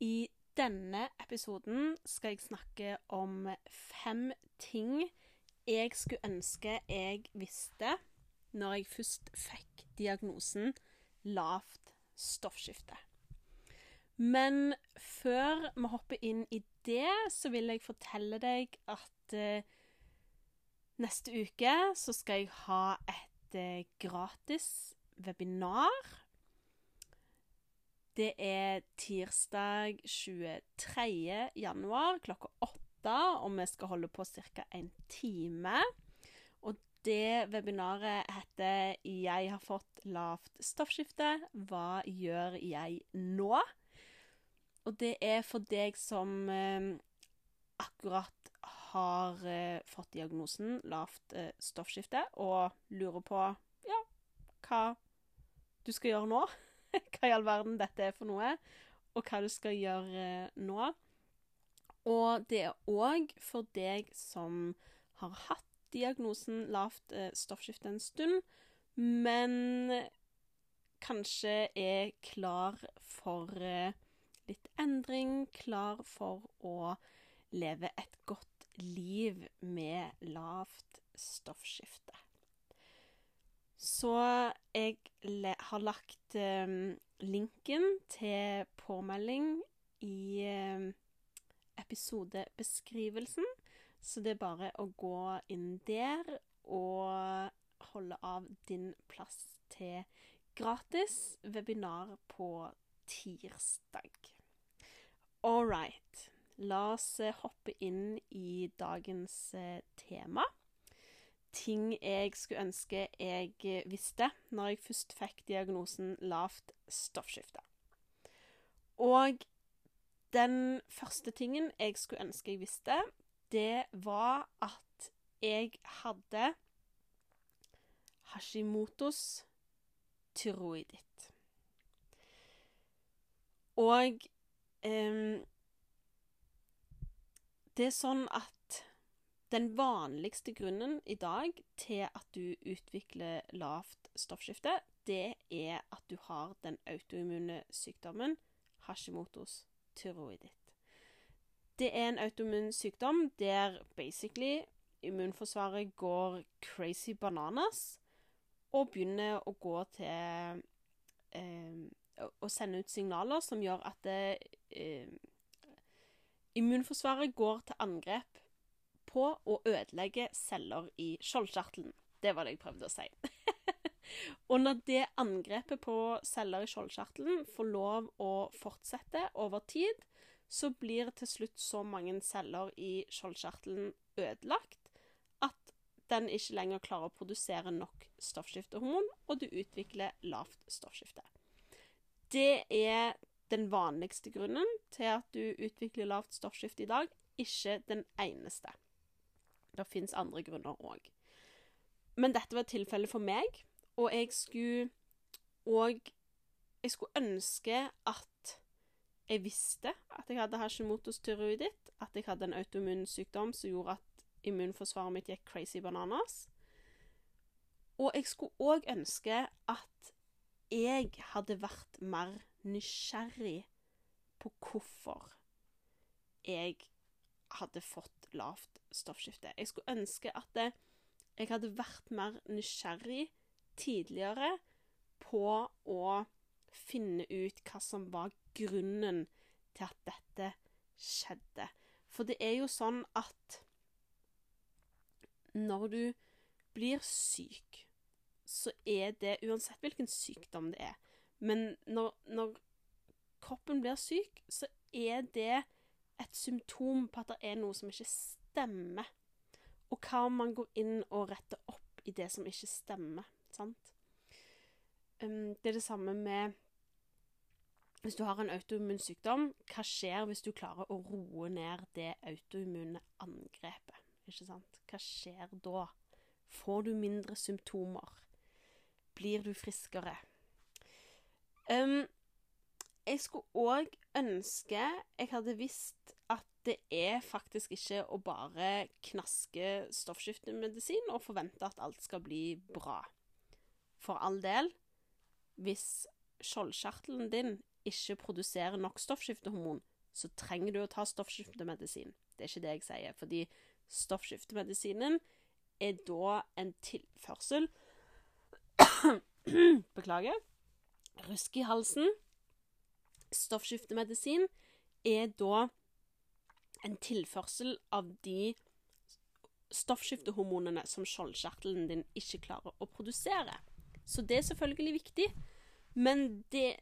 I denne episoden skal jeg snakke om fem ting jeg skulle ønske jeg visste når jeg først fikk diagnosen lavt stoffskifte. Men før vi hopper inn i det, så vil jeg fortelle deg at eh, neste uke så skal jeg ha et eh, gratis webinar. Det er tirsdag 23. januar klokka åtte, og vi skal holde på ca. en time. Og det webinaret heter 'Jeg har fått lavt stoffskifte. Hva gjør jeg nå?' Og det er for deg som eh, akkurat har eh, fått diagnosen lavt eh, stoffskifte og lurer på ja, hva du skal gjøre nå. hva i all verden dette er for noe, og hva du skal gjøre eh, nå. Og det er òg for deg som har hatt diagnosen lavt eh, stoffskifte en stund, men kanskje er klar for eh, litt endring, klar for å leve et godt liv med lavt stoffskifte. Så jeg har lagt um, linken til påmelding i um, episodebeskrivelsen. Så det er bare å gå inn der og holde av din plass til gratis webinar på tirsdag. All right. La oss eh, hoppe inn i dagens eh, tema. Ting jeg skulle ønske jeg eh, visste når jeg først fikk diagnosen lavt stoffskifte. Og den første tingen jeg skulle ønske jeg visste, det var at jeg hadde Hashimotos tyroiditt. Og eh, det er sånn at den vanligste grunnen i dag til at du utvikler lavt stoffskifte, det er at du har den autoimmune sykdommen Hashimotos tyroiditt. Det er en autoimmun sykdom der basically immunforsvaret går crazy bananas og begynner å gå til eh, Å sende ut signaler som gjør at det, eh, Immunforsvaret går til angrep på å ødelegge celler i skjoldkjertelen. Det var det jeg prøvde å si. og når det angrepet på celler i skjoldkjertelen får lov å fortsette over tid, så blir til slutt så mange celler i skjoldkjertelen ødelagt at den ikke lenger klarer å produsere nok stoffskiftehormon, og du utvikler lavt stoffskifte. Det er den vanligste grunnen til at du utvikler lavt stoffskifte i dag, ikke den eneste. Det fins andre grunner òg. Men dette var tilfellet for meg, og jeg skulle òg Jeg skulle ønske at jeg visste at jeg hadde hashimotos tyroiditt, at jeg hadde en autoimmun sykdom som gjorde at immunforsvaret mitt gikk crazy bananas. Og jeg skulle òg ønske at jeg hadde vært mer nysgjerrig på hvorfor jeg hadde fått lavt stoffskifte. Jeg skulle ønske at jeg hadde vært mer nysgjerrig tidligere på å finne ut hva som var grunnen til at dette skjedde. For det er jo sånn at når du blir syk, så er det uansett hvilken sykdom det er, men når, når, kroppen blir syk, så er det et symptom på at det er noe som ikke stemmer. Og hva om man går inn og retter opp i det som ikke stemmer? Sant? Um, det er det samme med hvis du har en autoimmun sykdom, hva skjer hvis du klarer å roe ned det autoimmune angrepet? Ikke sant? Hva skjer da? Får du mindre symptomer? Blir du friskere? Um, jeg skulle òg ønske jeg hadde visst at det er faktisk ikke å bare knaske stoffskiftemedisin og forvente at alt skal bli bra. For all del, hvis skjoldkjertelen din ikke produserer nok stoffskiftehormon, så trenger du å ta stoffskiftemedisin. Det er ikke det jeg sier, fordi stoffskiftemedisinen er da en tilførsel Beklager. Rusk i halsen. Stoffskiftemedisin er da en tilførsel av de stoffskiftehormonene som skjoldkjertelen din ikke klarer å produsere. Så det er selvfølgelig viktig, men det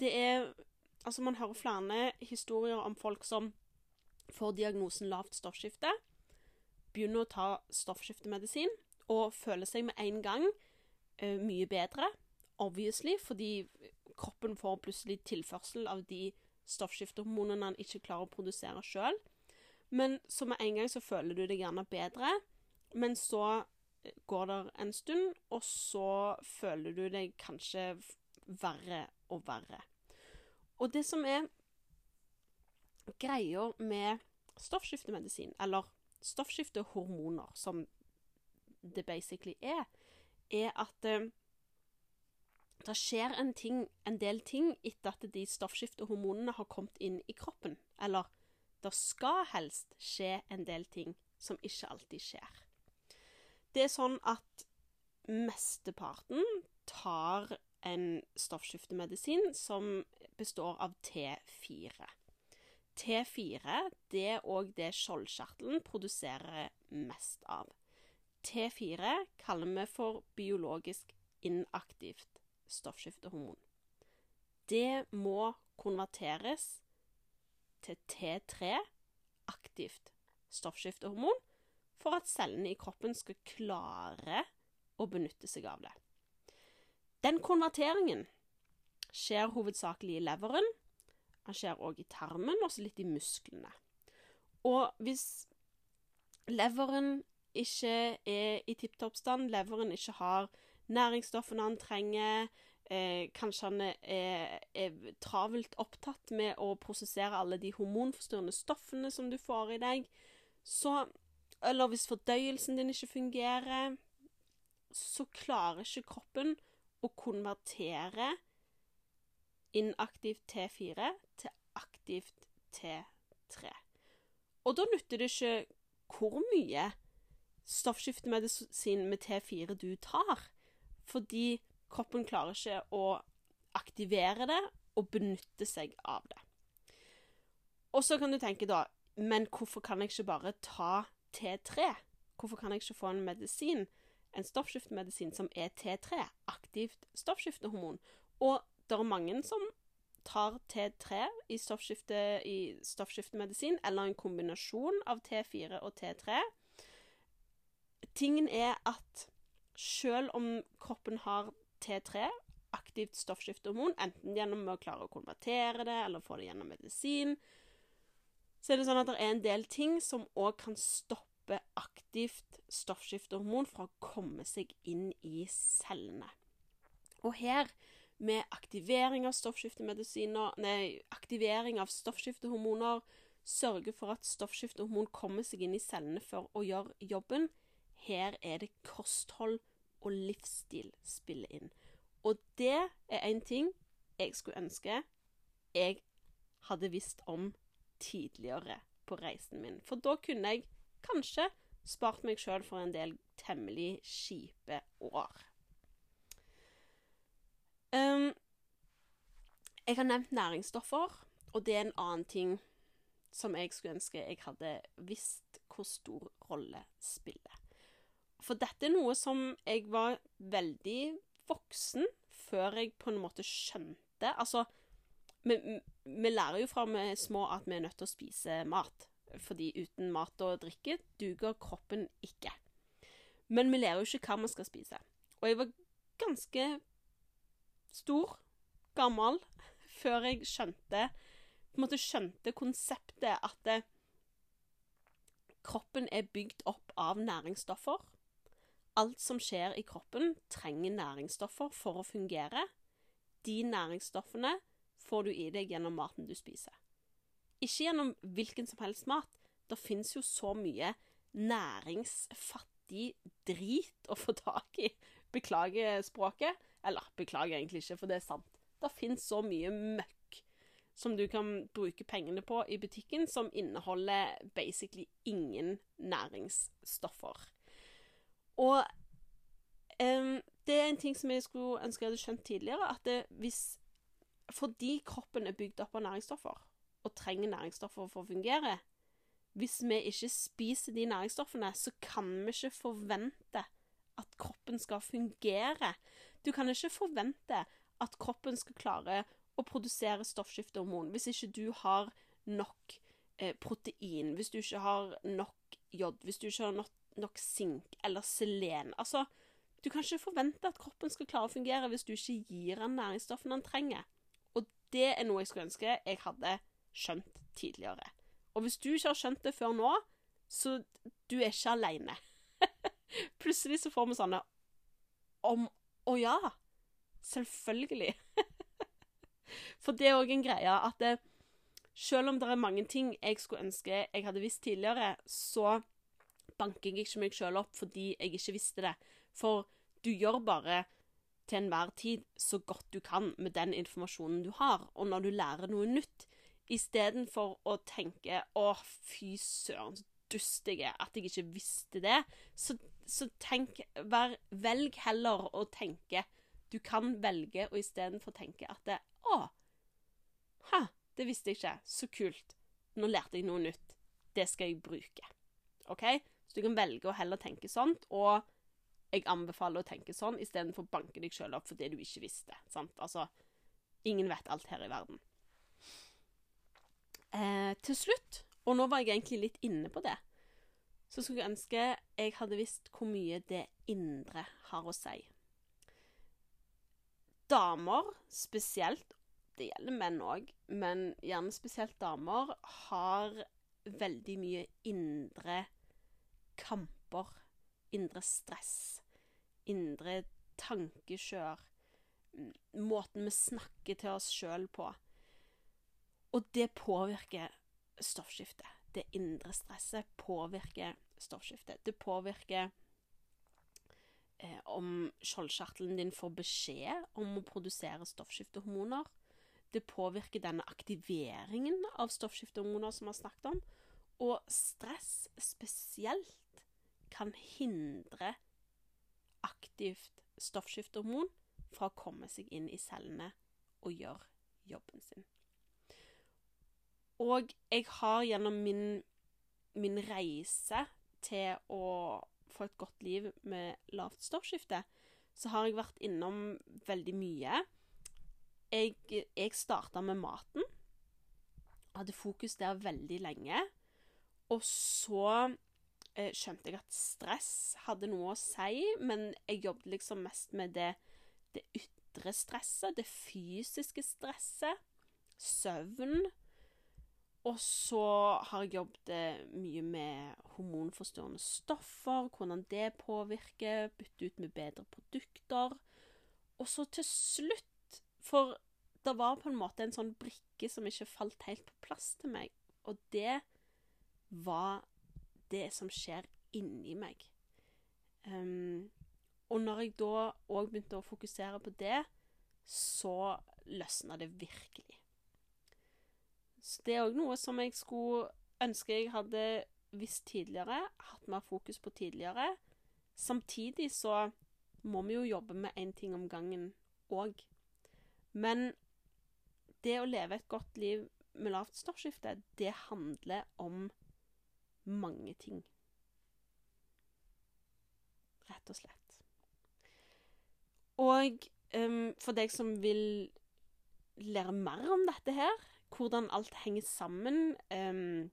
det er Altså, man hører flere historier om folk som får diagnosen lavt stoffskifte, begynner å ta stoffskiftemedisin og føler seg med en gang uh, mye bedre, obviously, fordi kroppen får plutselig tilførsel av de stoffskiftehormonene han ikke klarer å produsere sjøl. Men så med en gang så føler du deg gjerne bedre, men så eh, går det en stund, og så føler du deg kanskje verre og verre. Og det som er greia med stoffskiftemedisin, eller stoffskiftehormoner, som det basically er, er at eh, det skjer en, ting, en, del ting etter at de stoffskiftehormonene har kommet inn i kroppen. Eller det skal helst skje en del ting som ikke alltid skjer. Det er sånn at mesteparten tar en stoffskiftemedisin som består av T4. T4 det er òg det skjoldkjertelen produserer mest av. T4 kaller vi for biologisk inaktivt stoffskiftehormon. Det må konverteres til T3, aktivt stoffskiftehormon, for at cellene i kroppen skal klare å benytte seg av det. Den konverteringen skjer hovedsakelig i leveren. Den skjer òg i tarmen, og litt i musklene. Og hvis leveren ikke er i tipp topp stand, leveren ikke har næringsstoffene han trenger, eh, kanskje han er, er, travelt opptatt med å prosessere alle de hormonforstyrrende stoffene som du får i deg, så Eller hvis fordøyelsen din ikke fungerer, så klarer ikke kroppen å konvertere inaktivt T4 til aktivt T3. Og da nytter det ikke hvor mye stoffskiftemedisin med T4 du tar, fordi kroppen klarer ikke å aktivere det og benytte seg av det. Og så kan du tenke da, men hvorfor kan jeg ikke bare ta T3? Hvorfor kan jeg ikke få en medisin en stoffskiftemedisin som er T3, aktivt stoffskiftehormon. Og det er mange som tar T3 i, stoffskifte, i stoffskiftemedisin, eller en kombinasjon av T4 og T3. Tingen er at selv om kroppen har T3, aktivt stoffskiftehormon, enten gjennom å klare å konvertere det, eller få det gjennom medisin, så er det sånn at det er en del ting som òg kan stoppe aktivt stoffskiftehormon fra å komme seg inn i cellene. Og her, med aktivering av nei, aktivering av stoffskiftehormoner, sørge for at stoffskiftehormon kommer seg inn i cellene for å gjøre jobben. Her er det kosthold og livsstil spiller inn. Og det er en ting jeg skulle ønske jeg hadde visst om tidligere på reisen min. For da kunne jeg kanskje spart meg sjøl for en del temmelig kjipe år. Um, jeg har nevnt næringsstoffer, og det er en annen ting som jeg skulle ønske jeg hadde visst hvor stor rolle spiller. For dette er noe som jeg var veldig voksen før jeg på en måte skjønte Altså, vi, vi lærer jo fra vi er små at vi er nødt til å spise mat fordi uten mat og drikke duger kroppen ikke. Men vi lærer jo ikke hva vi skal spise. Og jeg var ganske stor, gammel, før jeg skjønte på en måte skjønte konseptet at det, kroppen er bygd opp av næringsstoffer. Alt som skjer i kroppen, trenger næringsstoffer for å fungere. De næringsstoffene får du i deg gjennom maten du spiser. Ikke gjennom hvilken som helst mat. Det fins jo så mye næringsfattig drit å få tak i. Beklager språket. Eller beklager egentlig ikke, for det er sant. Det fins så mye møkk som du kan bruke pengene på i butikken, som inneholder basically ingen næringsstoffer. Og um, det er en ting som jeg skulle ønske jeg hadde skjønt tidligere, at det, hvis Fordi kroppen er bygd opp av næringsstoffer, og trenger næringsstoffer for å fungere Hvis vi ikke spiser de næringsstoffene, så kan vi ikke forvente at kroppen skal fungere. Du kan ikke forvente at kroppen skal klare å produsere stoffskiftehormon hvis ikke du har nok eh, protein, hvis du ikke har nok jod, hvis du ikke har nok, nok sink eller selen. Altså, du kan ikke forvente at kroppen skal klare å fungere hvis du ikke gir han næringsstoffene han trenger. Og det er noe jeg skulle ønske jeg hadde skjønt tidligere. Og hvis du ikke har skjønt det før nå, så du er ikke aleine. Plutselig så får vi sånne om Å ja! Selvfølgelig. For det er òg en greie at det, selv om det er mange ting jeg skulle ønske jeg hadde visst tidligere, så banker jeg ikke meg sjøl opp fordi jeg ikke visste det. For du gjør bare til enhver tid så godt du kan med den informasjonen du har. Og når du lærer noe nytt, istedenfor å tenke 'Å, fy søren, så dust jeg er at jeg ikke visste det', så, så tenk vær, Velg heller å tenke Du kan velge å istedenfor tenke at det, 'Å, ha, det visste jeg ikke. Så kult. Nå lærte jeg noe nytt. Det skal jeg bruke.' OK? Du kan velge å heller tenke sånt, og jeg anbefaler å tenke sånn istedenfor å banke deg sjøl opp for det du ikke visste. Sant? Altså, ingen vet alt her i verden. Eh, til slutt, og nå var jeg egentlig litt inne på det, så skulle jeg ønske jeg hadde visst hvor mye det indre har å si. Damer spesielt, det gjelder menn òg, men gjerne spesielt damer, har veldig mye indre kamper. Indre stress. Indre tankekjør. Måten vi snakker til oss sjøl på. Og det påvirker stoffskiftet. Det indre stresset påvirker stoffskiftet. Det påvirker eh, om skjoldkjertelen din får beskjed om å produsere stoffskiftehormoner. Det påvirker denne aktiveringen av stoffskiftehormoner som vi har snakket om. Og stress spesielt kan hindre aktivt stoffskiftehormon fra å komme seg inn i cellene og gjøre jobben sin. Og jeg har gjennom min, min reise til å få et godt liv med lavt stoffskifte, så har jeg vært innom veldig mye. Jeg, jeg starta med maten. Hadde fokus der veldig lenge. Og så eh, skjønte jeg at stress hadde noe å si, men jeg jobbet liksom mest med det, det ytre stresset, det fysiske stresset, søvn. Og så har jeg jobbet eh, mye med hormonforstyrrende stoffer, hvordan det påvirker, bytte ut med bedre produkter. Og så til slutt, for det var på en måte en sånn brikke som ikke falt helt på plass til meg, og det var det som skjer inni meg. Um, og når jeg da òg begynte å fokusere på det, så løsna det virkelig. Så det er òg noe som jeg skulle ønske jeg hadde visst tidligere, hatt mer fokus på tidligere. Samtidig så må vi jo jobbe med én ting om gangen òg. Men det å leve et godt liv med lavt stoffskifte, det handler om mange ting. Rett og slett. Og um, for deg som vil lære mer om dette her, hvordan alt henger sammen. Um,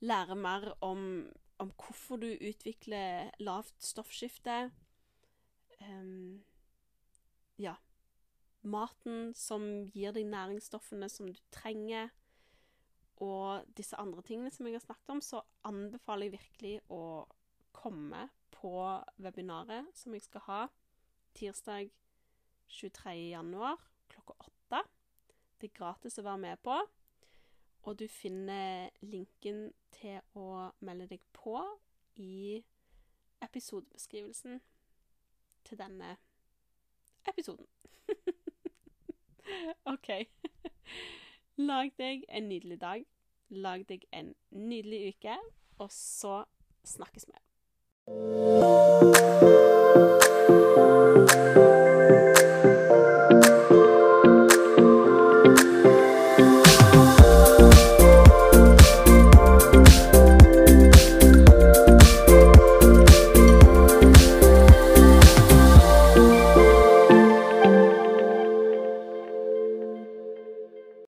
lære mer om, om, hvorfor du utvikler lavt stoffskifte. Um, ja. maten som gir deg næringsstoffene som du trenger, og disse andre tingene som jeg har snakket om, så anbefaler jeg virkelig å komme på webinaret som jeg skal ha tirsdag 23. januar klokka åtte. Det er gratis å være med på. Og du finner linken til å melde deg på i episodebeskrivelsen til denne episoden. OK. Lag deg en nydelig dag. Lag deg en nydelig uke. Og så snakkes vi.